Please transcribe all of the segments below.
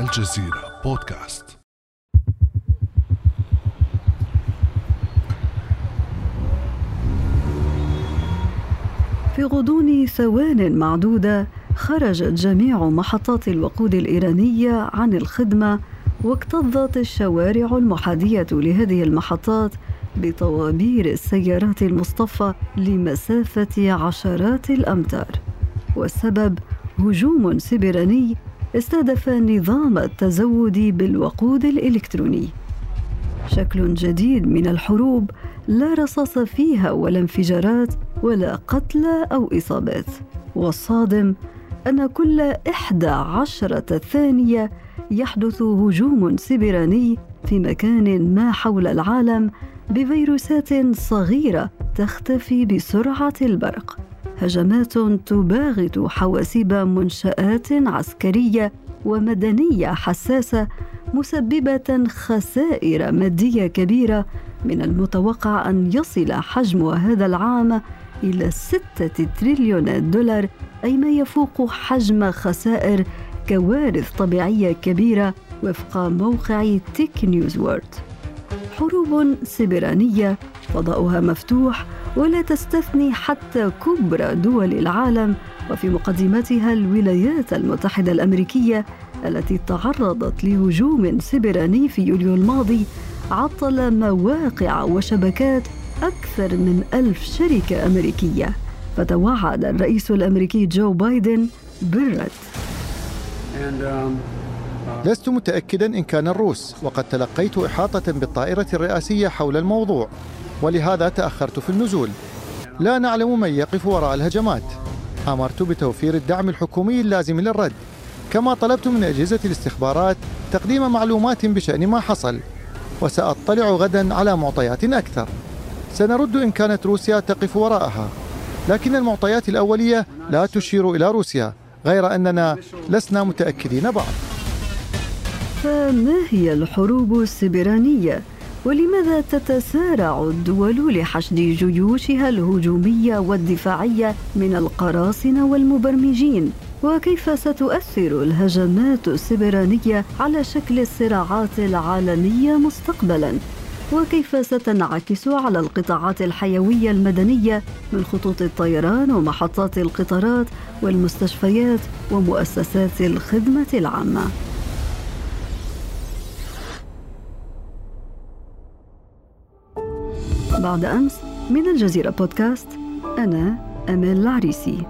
الجزيرة بودكاست. في غضون ثوان معدودة خرجت جميع محطات الوقود الإيرانية عن الخدمة واكتظت الشوارع المحاذية لهذه المحطات بطوابير السيارات المصطفى لمسافة عشرات الأمتار والسبب هجوم سبراني استهدف نظام التزود بالوقود الإلكتروني. شكل جديد من الحروب لا رصاص فيها ولا انفجارات ولا قتلى أو إصابات. والصادم أن كل إحدى عشرة ثانية يحدث هجوم سبراني في مكان ما حول العالم بفيروسات صغيرة تختفي بسرعة البرق. هجمات تباغت حواسيب منشآت عسكرية ومدنية حساسة مسببة خسائر مادية كبيرة من المتوقع أن يصل حجم هذا العام إلى ستة تريليون دولار أي ما يفوق حجم خسائر كوارث طبيعية كبيرة وفق موقع تيك نيوز وورد حروب سبرانية فضاؤها مفتوح ولا تستثني حتى كبرى دول العالم وفي مقدمتها الولايات المتحدة الأمريكية التي تعرضت لهجوم سبراني في يوليو الماضي عطل مواقع وشبكات أكثر من ألف شركة أمريكية. فتوعد الرئيس الأمريكي جو بايدن بالرد. لست متأكدا إن كان الروس وقد تلقيت إحاطة بالطائرة الرئاسية حول الموضوع. ولهذا تأخرت في النزول. لا نعلم من يقف وراء الهجمات. أمرت بتوفير الدعم الحكومي اللازم للرد. كما طلبت من أجهزة الاستخبارات تقديم معلومات بشأن ما حصل. وسأطلع غدا على معطيات أكثر. سنرد إن كانت روسيا تقف وراءها. لكن المعطيات الأولية لا تشير إلى روسيا غير أننا لسنا متأكدين بعد فما هي الحروب السبرانية؟ ولماذا تتسارع الدول لحشد جيوشها الهجومية والدفاعية من القراصنة والمبرمجين؟ وكيف ستؤثر الهجمات السبرانية على شكل الصراعات العالمية مستقبلاً؟ وكيف ستنعكس على القطاعات الحيوية المدنية من خطوط الطيران ومحطات القطارات والمستشفيات ومؤسسات الخدمة العامة. بعد أمس من الجزيرة بودكاست أنا أمال العريسي.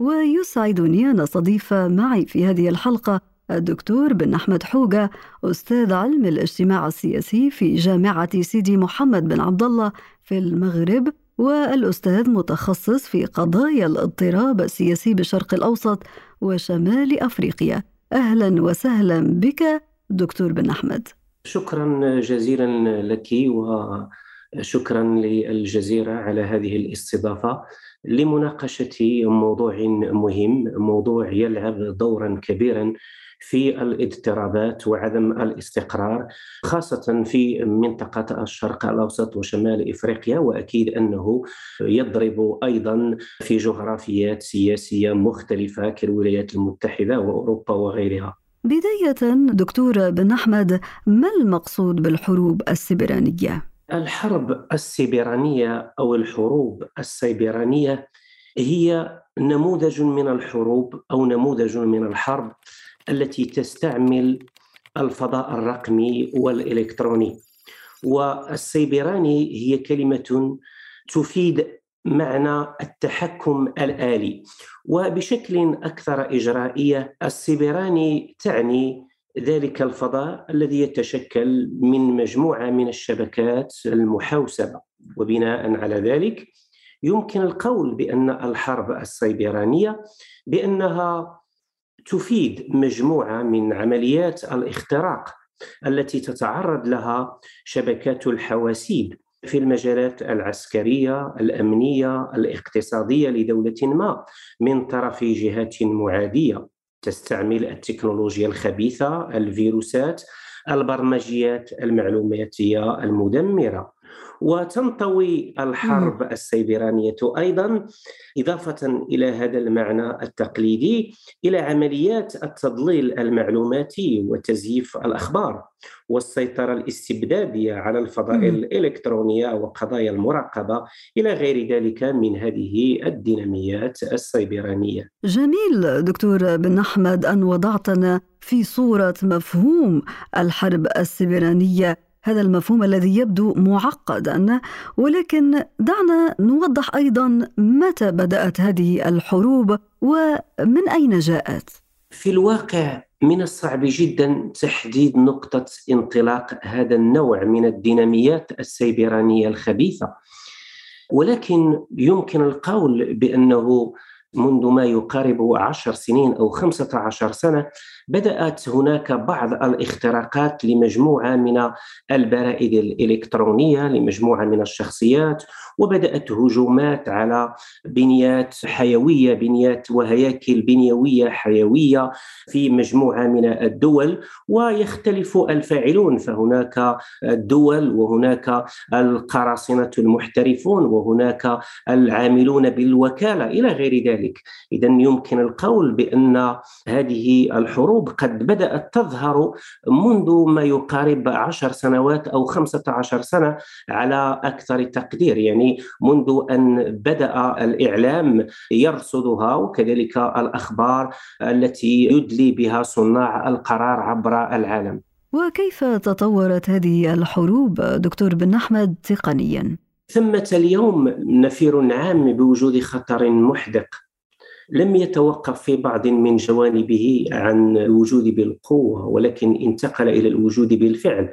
ويسعدني أن أستضيف معي في هذه الحلقة الدكتور بن أحمد حوجة أستاذ علم الاجتماع السياسي في جامعة سيدي محمد بن عبد الله في المغرب والأستاذ متخصص في قضايا الاضطراب السياسي بالشرق الأوسط وشمال أفريقيا. أهلا وسهلا بك دكتور بن أحمد. شكرا جزيلا لك وشكرا للجزيرة على هذه الاستضافة لمناقشة موضوع مهم موضوع يلعب دورا كبيرا في الاضطرابات وعدم الاستقرار خاصة في منطقة الشرق الأوسط وشمال إفريقيا وأكيد أنه يضرب أيضا في جغرافيات سياسية مختلفة كالولايات المتحدة وأوروبا وغيرها. بداية دكتور بن أحمد ما المقصود بالحروب السبرانية؟ الحرب السبرانية أو الحروب السيبرانية هي نموذج من الحروب أو نموذج من الحرب التي تستعمل الفضاء الرقمي والإلكتروني والسيبراني هي كلمة تفيد معنى التحكم الآلي. وبشكل أكثر إجرائية السيبراني تعني ذلك الفضاء الذي يتشكل من مجموعة من الشبكات المحوسبة. وبناء على ذلك يمكن القول بأن الحرب السيبرانية بأنها تفيد مجموعة من عمليات الاختراق التي تتعرض لها شبكات الحواسيب. في المجالات العسكرية الأمنية الاقتصادية لدولة ما من طرف جهات معادية. تستعمل التكنولوجيا الخبيثة الفيروسات البرمجيات المعلوماتية المدمرة. وتنطوي الحرب السيبرانية. أيضا إضافة إلى هذا المعنى التقليدي إلى عمليات التضليل المعلوماتي وتزييف الأخبار والسيطرة الاستبدادية على الفضائل الإلكترونية وقضايا المراقبة إلى غير ذلك من هذه الديناميات السيبرانية. جميل دكتور بن أحمد أن وضعتنا في صورة مفهوم الحرب السيبرانية هذا المفهوم الذي يبدو معقدا ولكن دعنا نوضح أيضا متى بدأت هذه الحروب ومن أين جاءت. في الواقع من الصعب جدا تحديد نقطة انطلاق هذا النوع من الديناميات السيبرانية الخبيثة. ولكن يمكن القول بأنه منذ ما يقارب عشر سنين أو خمسة عشر سنة بدأت هناك بعض الاختراقات لمجموعة من البرائد الإلكترونية لمجموعة من الشخصيات وبدأت هجومات على بنيات حيوية بنيات وهياكل بنيوية حيوية في مجموعة من الدول ويختلف الفاعلون. فهناك الدول وهناك القراصنة المحترفون وهناك العاملون بالوكالة إلى غير ذلك. إذا يمكن القول بأن هذه الحروب قد بدأت تظهر منذ ما يقارب عشر سنوات أو خمسة عشر سنة على أكثر تقدير يعني منذ أن بدأ الإعلام يرصدها وكذلك الأخبار التي يدلي بها صناع القرار عبر العالم. وكيف تطورت هذه الحروب دكتور بن أحمد تقنيا؟ ثمة اليوم نفير عام بوجود خطر محدق لم يتوقف في بعض من جوانبه عن الوجود بالقوة ولكن انتقل إلى الوجود بالفعل.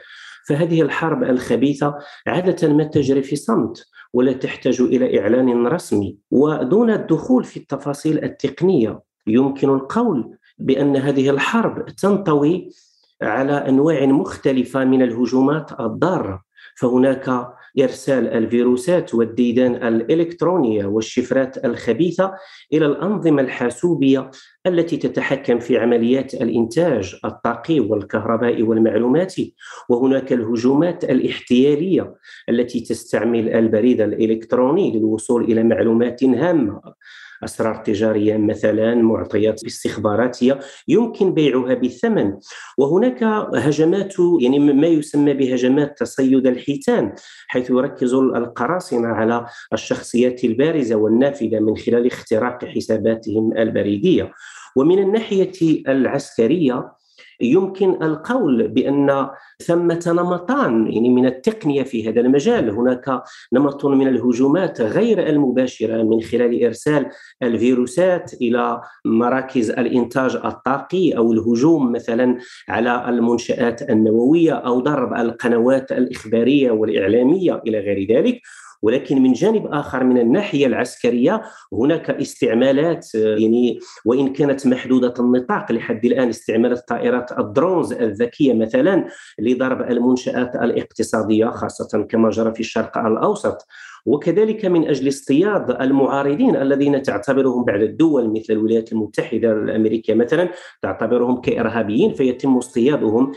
فهذه الحرب الخبيثة عادة ما تجري في صمت ولا تحتاج إلى إعلان رسمي. ودون الدخول في التفاصيل التقنية يمكن القول بأن هذه الحرب تنطوي على أنواع مختلفة من الهجومات الضارة. فهناك إرسال الفيروسات والديدان الإلكترونية والشفرات الخبيثة إلى الأنظمة الحاسوبية التي تتحكم في عمليات الإنتاج الطاقي والكهربائي والمعلوماتي. وهناك الهجومات الاحتيالية التي تستعمل البريد الإلكتروني للوصول إلى معلومات هامة. أسرار تجارية مثلا معطيات استخباراتيه يمكن بيعها بالثمن وهناك هجمات يعني ما يسمى بهجمات تصيد الحيتان حيث يركز القراصنة على الشخصيات البارزة والنافذة من خلال اختراق حساباتهم البريدية. ومن الناحية العسكرية يمكن القول بأن ثمة نمطان يعني من التقنية في هذا المجال. هناك نمط من الهجومات غير المباشرة من خلال إرسال الفيروسات إلى مراكز الإنتاج الطاقي أو الهجوم مثلا على المنشآت النووية أو ضرب القنوات الإخبارية والإعلامية إلى غير ذلك. ولكن من جانب آخر من الناحية العسكرية هناك استعمالات يعني وإن كانت محدودة النطاق لحد الآن استعمال الطائرات الدرونز الذكية مثلا لضرب المنشآت الاقتصادية خاصة كما جرى في الشرق الأوسط. وكذلك من أجل اصطياد المعارضين الذين تعتبرهم بعض الدول مثل الولايات المتحدة الأمريكية مثلا تعتبرهم كإرهابيين فيتم اصطيادهم.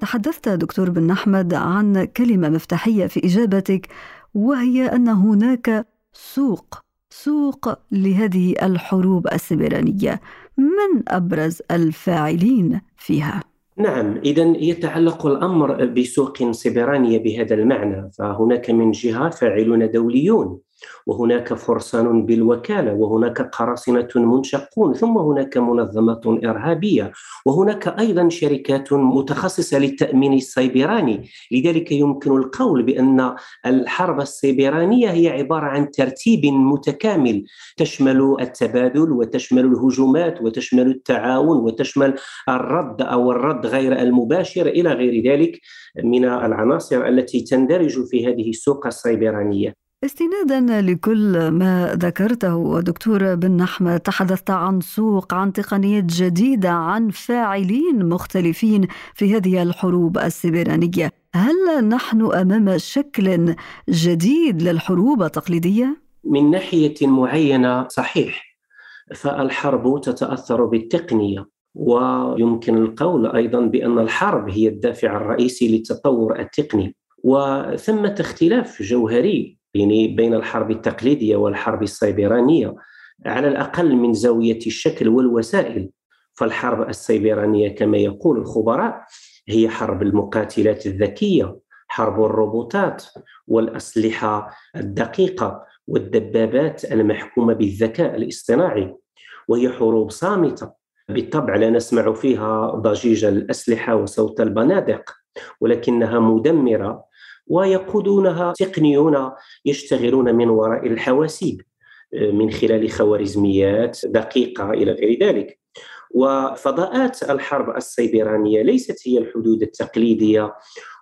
تحدثت دكتور بن أحمد عن كلمة مفتاحية في إجابتك. وهي أن هناك سوق سوق لهذه الحروب السبرانية. من أبرز الفاعلين فيها؟ نعم اذا يتعلق الأمر بسوق سبرانيه بهذا المعنى. فهناك من جهة فاعلون دوليون. وهناك فرسان بالوكالة وهناك قراصنة منشقون ثم هناك منظمات إرهابية وهناك أيضا شركات متخصصة للتأمين السيبراني. لذلك يمكن القول بأن الحرب السيبرانية هي عبارة عن ترتيب متكامل. تشمل التبادل وتشمل الهجومات وتشمل التعاون وتشمل الرد أو الرد غير المباشر إلى غير ذلك من العناصر التي تندرج في هذه السوق السيبرانية. استنادا لكل ما ذكرته دكتور بن أحمد تحدثت عن سوق عن تقنيات جديدة عن فاعلين مختلفين في هذه الحروب السبرانية. هل نحن أمام شكل جديد للحروب التقليدية؟ من ناحية معينة صحيح فالحرب تتأثر بالتقنية ويمكن القول أيضا بأن الحرب هي الدافع الرئيسي للتطور التقني. وثمة اختلاف جوهري يعني بين الحرب التقليدية والحرب السيبرانية على الأقل من زاوية الشكل والوسائل. فالحرب السيبرانية كما يقول الخبراء هي حرب المقاتلات الذكية حرب الروبوتات والأسلحة الدقيقة والدبابات المحكومة بالذكاء الاصطناعي. وهي حروب صامتة. بالطبع لا نسمع فيها ضجيج الأسلحة وصوت البنادق ولكنها مدمرة ويقودونها تقنيون يشتغلون من وراء الحواسيب من خلال خوارزميات دقيقة إلى غير ذلك. وفضاءات الحرب السيبرانية ليست هي الحدود التقليدية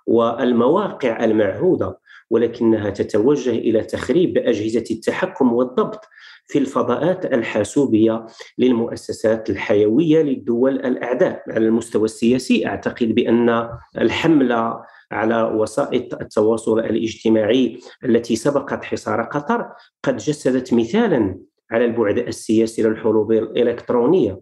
والمواقع المعهودة ولكنها تتوجه إلى تخريب أجهزة التحكم والضبط في الفضاءات الحاسوبية للمؤسسات الحيوية للدول الأعداء. على المستوى السياسي أعتقد بأن الحملة على وسائط التواصل الاجتماعي التي سبقت حصار قطر قد جسدت مثالا على البعد السياسي للحروب الإلكترونية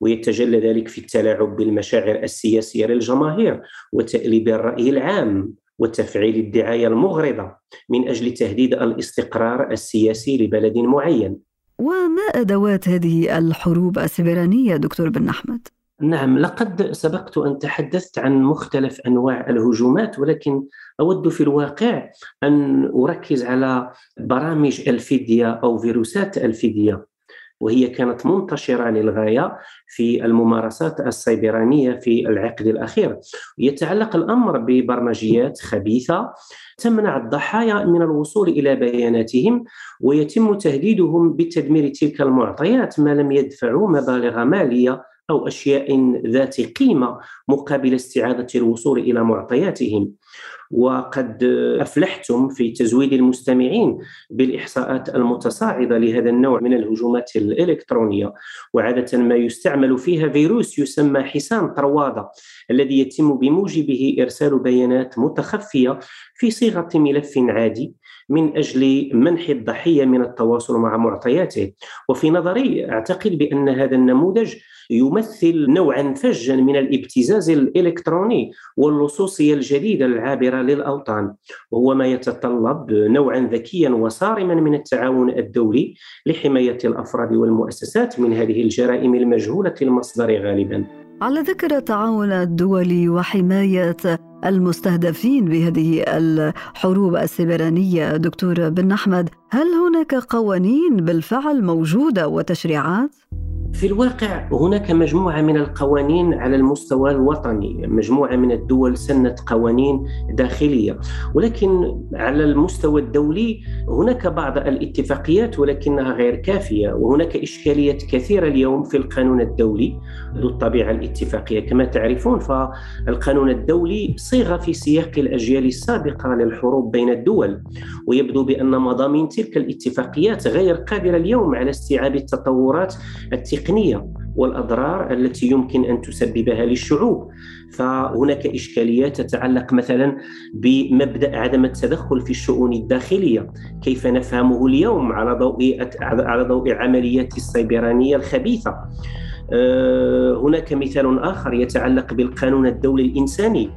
ويتجلى ذلك في التلاعب بالمشاعر السياسية للجماهير وتأليب الرأي العام وتفعيل الدعاية المغرضة من أجل تهديد الاستقرار السياسي لبلد معين. وما أدوات هذه الحروب السبرانية دكتور بن أحمد؟ نعم لقد سبقت أن تحدثت عن مختلف أنواع الهجومات ولكن أود في الواقع أن أركز على برامج الفديه أو فيروسات الفديه وهي كانت منتشرة للغاية في الممارسات السيبرانية في العقد الأخير. يتعلق الأمر ببرمجيات خبيثة تمنع الضحايا من الوصول إلى بياناتهم ويتم تهديدهم بتدمير تلك المعطيات ما لم يدفعوا مبالغ مالية أو أشياء ذات قيمة مقابل استعادة الوصول إلى معطياتهم. وقد أفلحتم في تزويد المستمعين بالإحصاءات المتصاعدة لهذا النوع من الهجومات الإلكترونية. وعادة ما يستعمل فيها فيروس يسمى حسام طروادة الذي يتم بموجبه إرسال بيانات متخفية في صيغة ملف عادي من أجل منح الضحية من التواصل مع معطياته وفي نظري أعتقد بأن هذا النموذج يمثل نوعا فجا من الابتزاز الإلكتروني واللصوصيه الجديدة العابرة للأوطان وهو ما يتطلب نوعا ذكيا وصارما من التعاون الدولي لحماية الأفراد والمؤسسات من هذه الجرائم المجهولة المصدر غالبا. على ذكر التعاون الدولي وحماية المستهدفين بهذه الحروب السبرانية دكتور بن أحمد، هل هناك قوانين بالفعل موجودة وتشريعات؟ في الواقع هناك مجموعة من القوانين على المستوى الوطني مجموعة من الدول سنت قوانين داخلية ولكن على المستوى الدولي هناك بعض الاتفاقيات ولكنها غير كافية وهناك إشكاليات كثيرة اليوم في القانون الدولي ذو الطبيعة الاتفاقية كما تعرفون فالقانون الدولي صيغ في سياق الأجيال السابقة للحروب بين الدول ويبدو بأن مضامين تلك الاتفاقيات غير قادرة اليوم على استيعاب التطورات التقنية والأضرار التي يمكن أن تسببها للشعوب. فهناك إشكاليات تتعلق مثلا بمبدأ عدم التدخل في الشؤون الداخلية. كيف نفهمه اليوم على ضوء على ضوء عمليات السيبرانية الخبيثة؟ آه، هناك مثال آخر يتعلق بالقانون الدولي الإنساني.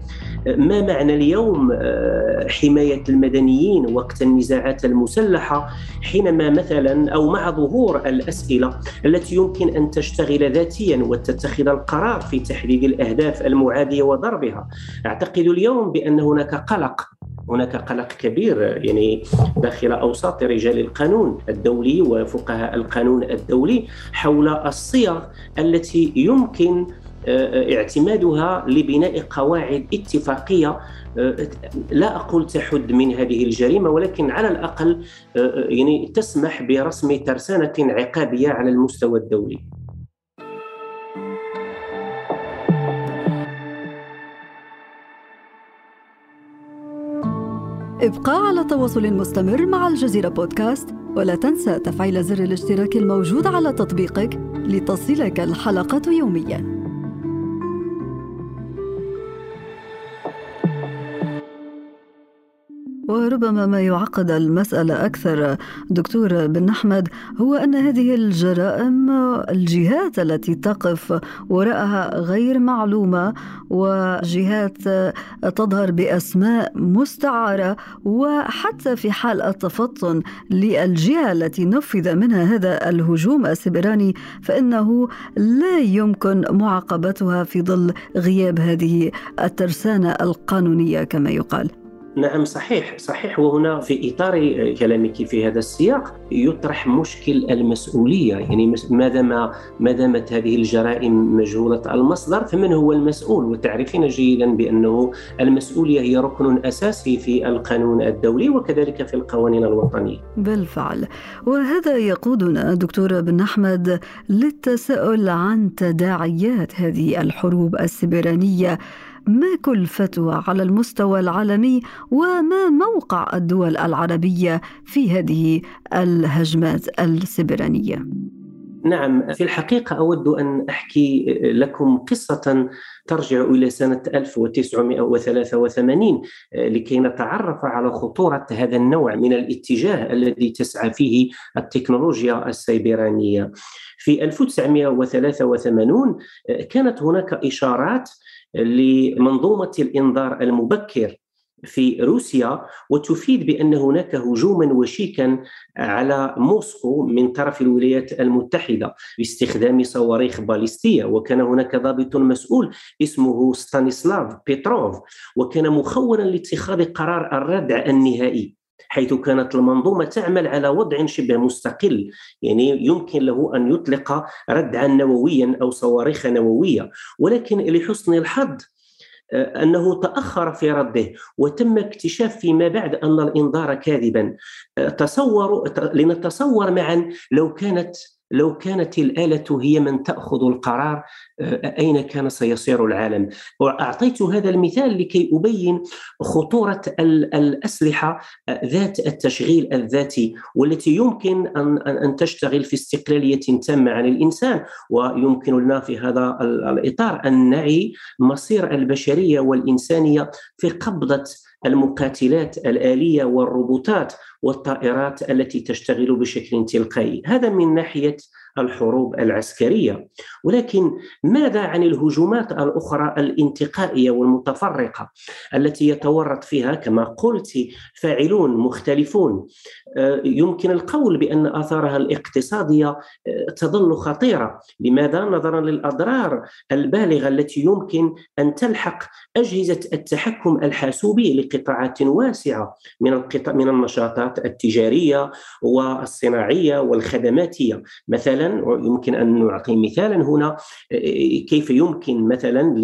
ما معنى اليوم آه، حماية المدنيين وقت النزاعات المسلحة حينما مثلا أو مع ظهور الأسئلة التي يمكن أن تشتغل ذاتيا وتتخذ القرار في تحديد الأهداف المعادية وضربها. أعتقد اليوم بأن هناك قلق هناك قلق كبير يعني داخل أوساط رجال القانون الدولي وفقهاء القانون الدولي حول الصيغ التي يمكن اعتمادها لبناء قواعد اتفاقية آه، لا أقول تحد من هذه الجريمة ولكن على الأقل آه، يعني تسمح برسم ترسانة عقابية على المستوى الدولي. ابقى على تواصل مستمر مع الجزيرة بودكاست ولا تنسى تفعيل زر الاشتراك الموجود على تطبيقك لتصلك الحلقة يومياً. وربما ما يعقد المسألة أكثر دكتور بن أحمد هو أن هذه الجرائم الجهات التي تقف وراءها غير معلومة وجهات تظهر بأسماء مستعارة وحتى في حال التفطن للجهة التي نفذ منها هذا الهجوم السبراني فإنه لا يمكن معاقبتها في ظل غياب هذه الترسانة القانونية كما يقال. نعم صحيح صحيح. وهنا في إطار كلامك في هذا السياق يطرح مشكل المسؤولية. يعني ما ما دامت هذه الجرائم مجهولة المصدر؟ فمن هو المسؤول؟ وتعرفين جيدا بأنه المسؤولية هي ركن أساسي في القانون الدولي وكذلك في القوانين الوطنية. بالفعل. وهذا يقودنا دكتور بن أحمد للتساؤل عن تداعيات هذه الحروب السبرانية. ما كلفتها على المستوى العالمي وما موقع الدول العربية في هذه الهجمات السبرانية؟ نعم في الحقيقة أود أن أحكي لكم قصة ترجع إلى سنة 1983 لكي نتعرف على خطورة هذا النوع من الاتجاه الذي تسعى فيه التكنولوجيا السيبرانية. في 1983 كانت هناك إشارات لمنظومة الإنذار المبكر في روسيا وتفيد بأن هناك هجوما وشيكا على موسكو من طرف الولايات المتحدة باستخدام صواريخ باليستية. وكان هناك ضابط مسؤول اسمه ستانيسلاف بيتروف وكان مخونا لاتخاذ قرار الردع النهائي. حيث كانت المنظومة تعمل على وضع شبه مستقل يعني يمكن له أن يطلق ردعا نوويا أو صواريخ نووية. ولكن لحسن الحظ آه، أنه تأخر في رده وتم اكتشاف فيما بعد أن الإنذار كاذبا. آه، تصوروا لنتصور معا لو كانت لو كانت الآلة هي من تأخذ القرار آه، أين كان سيصير العالم؟ وأعطيت هذا المثال لكي أبين خطورة الأسلحة آه، ذات التشغيل الذاتي والتي يمكن أن, أن تشتغل في استقلالية تامة عن الإنسان. ويمكن لنا في هذا الإطار أن نعي مصير البشرية والإنسانية في قبضة المقاتلات الآلية والروبوتات والطائرات التي تشتغل بشكل تلقائي. هذا من ناحية الحروب العسكرية. ولكن ماذا عن الهجومات الأخرى الانتقائية والمتفرقة التي يتورط فيها كما قلت فاعلون مختلفون؟ آه، يمكن القول بأن آثارها الاقتصادية آه، تظل خطيرة. لماذا؟ نظرا للأضرار البالغة التي يمكن أن تلحق أجهزة التحكم الحاسوبي لقطاعات واسعة من القطع من النشاطات التجارية والصناعية والخدماتية. مثلا مثلا يمكن أن نعطي مثالا هنا كيف يمكن مثلا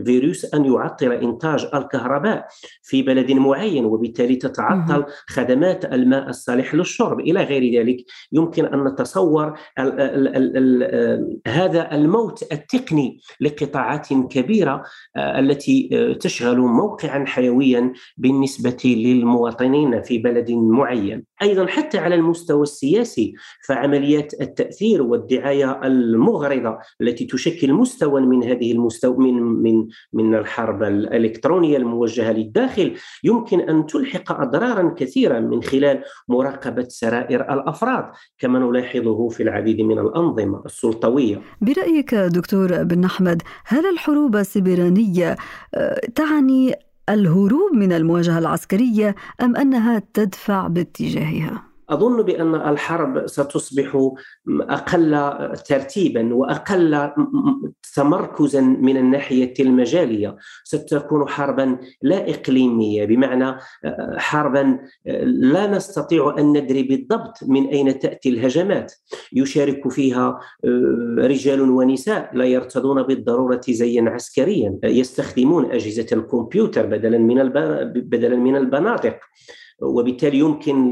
لفيروس أن يعطل إنتاج الكهرباء في بلد معين وبالتالي تتعطل خدمات الماء الصالح للشرب. إلى غير ذلك يمكن أن نتصور ال ال ال ال هذا الموت التقني لقطاعات كبيرة التي تشغل موقعا حيويا بالنسبة للمواطنين في بلد معين. أيضا حتى على المستوى السياسي فعمليات التأثير والدعاية المغرضة التي تشكل مستوى من هذه المستوى من من من الحرب الإلكترونية الموجهة للداخل يمكن أن تلحق أضرارا كثيرة من خلال مراقبة سرائر الأفراد كما نلاحظه في العديد من الأنظمة السلطوية. برأيك دكتور بن أحمد هل الحروب السبرانية آه، تعني الهروب من المواجهة العسكرية أم أنها تدفع باتجاهها؟ أظن بأن الحرب ستصبح أقل ترتيبا وأقل تمركزا من الناحية المجالية. ستكون حربا لا إقليمية بمعنى حربا لا نستطيع أن ندري بالضبط من أين تأتي الهجمات. يشارك فيها رجال ونساء لا يرتضون بالضرورة زيا عسكريا يستخدمون أجهزة الكمبيوتر بدلا من بدلا من البنادق وبالتالي يمكن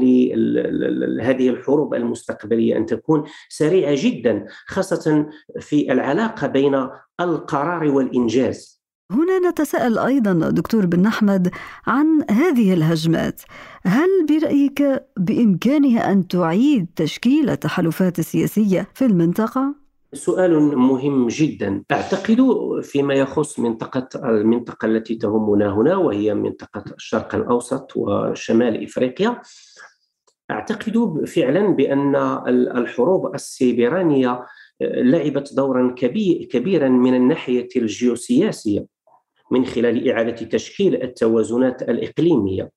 لهذه الحروب المستقبلية أن تكون سريعة جدا خاصة في العلاقة بين القرار والإنجاز. هنا نتساءل أيضا دكتور بن أحمد عن هذه الهجمات. هل برأيك بإمكانها أن تعيد تشكيل التحالفات السياسية في المنطقة؟ سؤال مهم جدا. أعتقد فيما يخص منطقة المنطقة التي تهمنا هنا وهي منطقة الشرق الأوسط وشمال إفريقيا أعتقد فعلا بأن الحروب السيبرانية لعبت دورا كبيرا من الناحية الجيوسياسية من خلال إعادة تشكيل التوازنات الإقليمية.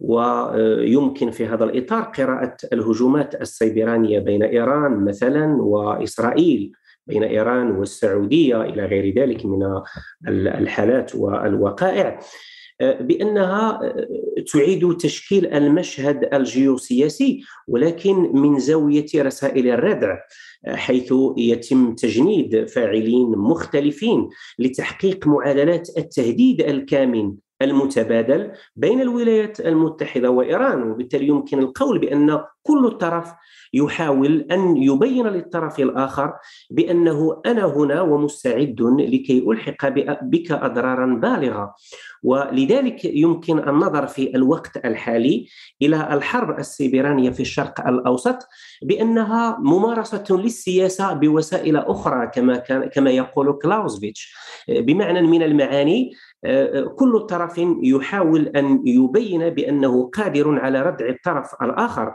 ويمكن في هذا الإطار قراءة الهجومات السيبرانية بين إيران مثلا وإسرائيل بين إيران والسعودية إلى غير ذلك من الحالات والوقائع. بأنها تعيد تشكيل المشهد الجيوسياسي ولكن من زاوية رسائل الردع حيث يتم تجنيد فاعلين مختلفين لتحقيق معادلات التهديد الكامن المتبادل بين الولايات المتحدة وإيران وبالتالي يمكن القول بأن كل طرف يحاول أن يبين للطرف الآخر بأنه أنا هنا ومستعد لكي ألحق بك أضرارا بالغة. ولذلك يمكن النظر في الوقت الحالي إلى الحرب السيبرانية في الشرق الأوسط بأنها ممارسة للسياسة بوسائل أخرى كما كان كما يقول كلاوزفيتش. بمعنى من المعاني كل طرف يحاول أن يبين بأنه قادر على ردع الطرف الآخر.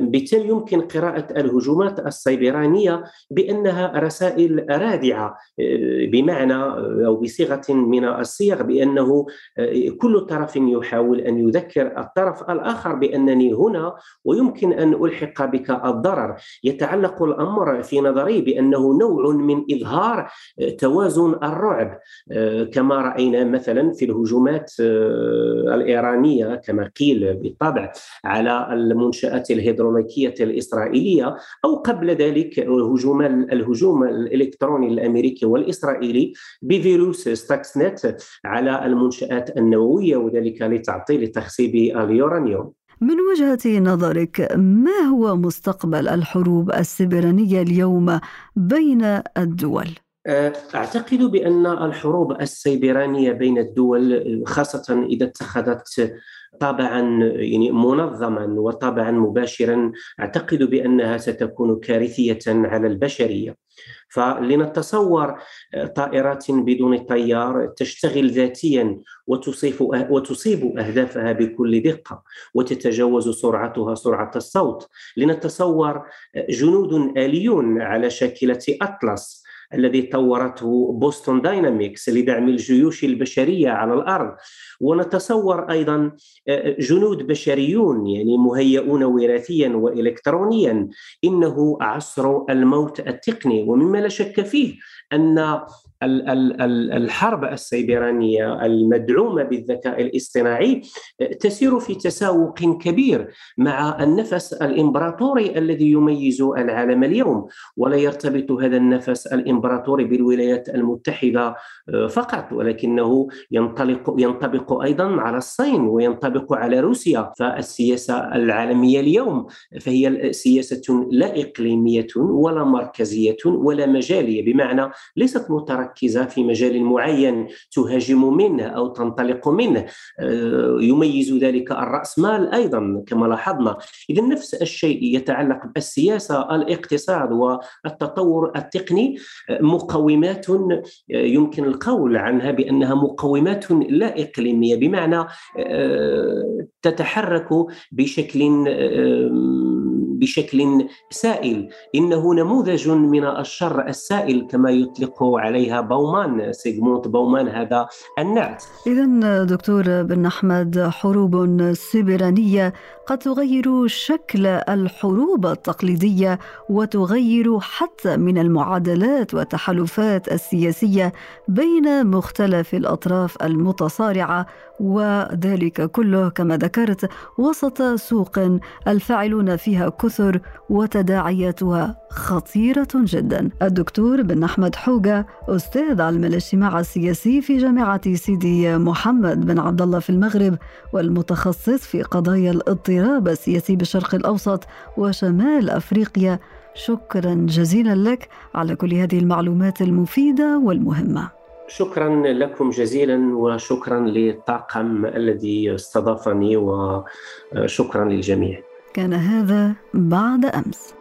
بالتالي يمكن قراءة الهجومات السيبرانية بأنها رسائل رادعة؟ بمعنى أو بصيغة من الصيغ بأنه كل طرف يحاول أن يذكر الطرف الآخر بأنني هنا ويمكن أن ألحق بك الضرر. يتعلق الأمر في نظري بأنه نوع من إظهار توازن الرعب. كما رأينا مثلا مثلا في الهجومات آه، الإيرانية كما قيل بالطبع على المنشآت الهيدروليكية الإسرائيلية أو قبل ذلك هجوم الهجوم الإلكتروني الأمريكي والإسرائيلي بفيروس ستاكس نت على المنشآت النووية وذلك لتعطيل تخصيب اليورانيوم من وجهة نظرك ما هو مستقبل الحروب السبرانية اليوم بين الدول؟ أه، أعتقد بأن الحروب السيبرانية بين الدول خاصة إذا اتخذت طابعا يعني منظما وطابعا مباشرا أعتقد بأنها ستكون كارثية على البشرية. فلنتصور طائرات بدون طيار تشتغل ذاتيا وتصيب وتصيب أهدافها بكل دقة وتتجاوز سرعتها سرعة الصوت. لنتصور جنود آليون على شاكلة أطلس. الذي طورته بوستون دايناميكس لدعم الجيوش البشرية على الأرض. ونتصور أيضا آه، جنود بشريون يعني مهيئون وراثيا والكترونيا. إنه عصر الموت التقني. ومما لا شك فيه أن الحرب السيبرانية المدعومة بالذكاء الاصطناعي تسير في تساوق كبير مع النفس الإمبراطوري الذي يميز العالم اليوم. ولا يرتبط هذا النفس الإمبراطوري بالولايات المتحدة آه، فقط ولكنه ينطلق ينطبق أيضا على الصين وينطبق على روسيا. فالسياسة العالمية اليوم فهي سياسة لا إقليمية ولا مركزية ولا مجالية. بمعنى ليست متركزه مركزة في مجال معين تهاجم منه أو تنطلق منه. آه، يميز ذلك الرأسمال أيضا كما لاحظنا. إذا نفس الشيء يتعلق بالسياسة الاقتصاد والتطور التقني. آه، مقومات آه، يمكن القول عنها بأنها مقومات لا إقليمية بمعنى تتحرك بشكل بشكل سائل. إنه نموذج من الشر السائل كما يطلق عليها بومان سيغمونت بومان هذا النعت. اذا دكتور بن أحمد حروب سبرانية قد تغير شكل الحروب التقليدية وتغير حتى من المعادلات والتحالفات السياسية بين مختلف الأطراف المتصارعة وذلك كله كما ذكرت وسط سوق الفاعلون فيها كثر وتداعياتها خطيرة جدا. الدكتور بن أحمد حوجة أستاذ علم الاجتماع السياسي في جامعة سيدي محمد بن عبد الله في المغرب والمتخصص في قضايا الاضطراب السياسي بالشرق الأوسط وشمال أفريقيا. شكرا جزيلا لك على كل هذه المعلومات المفيدة والمهمة. شكرا لكم جزيلا وشكرا للطاقم الذي استضافني وشكرا للجميع. كان هذا بعد أمس.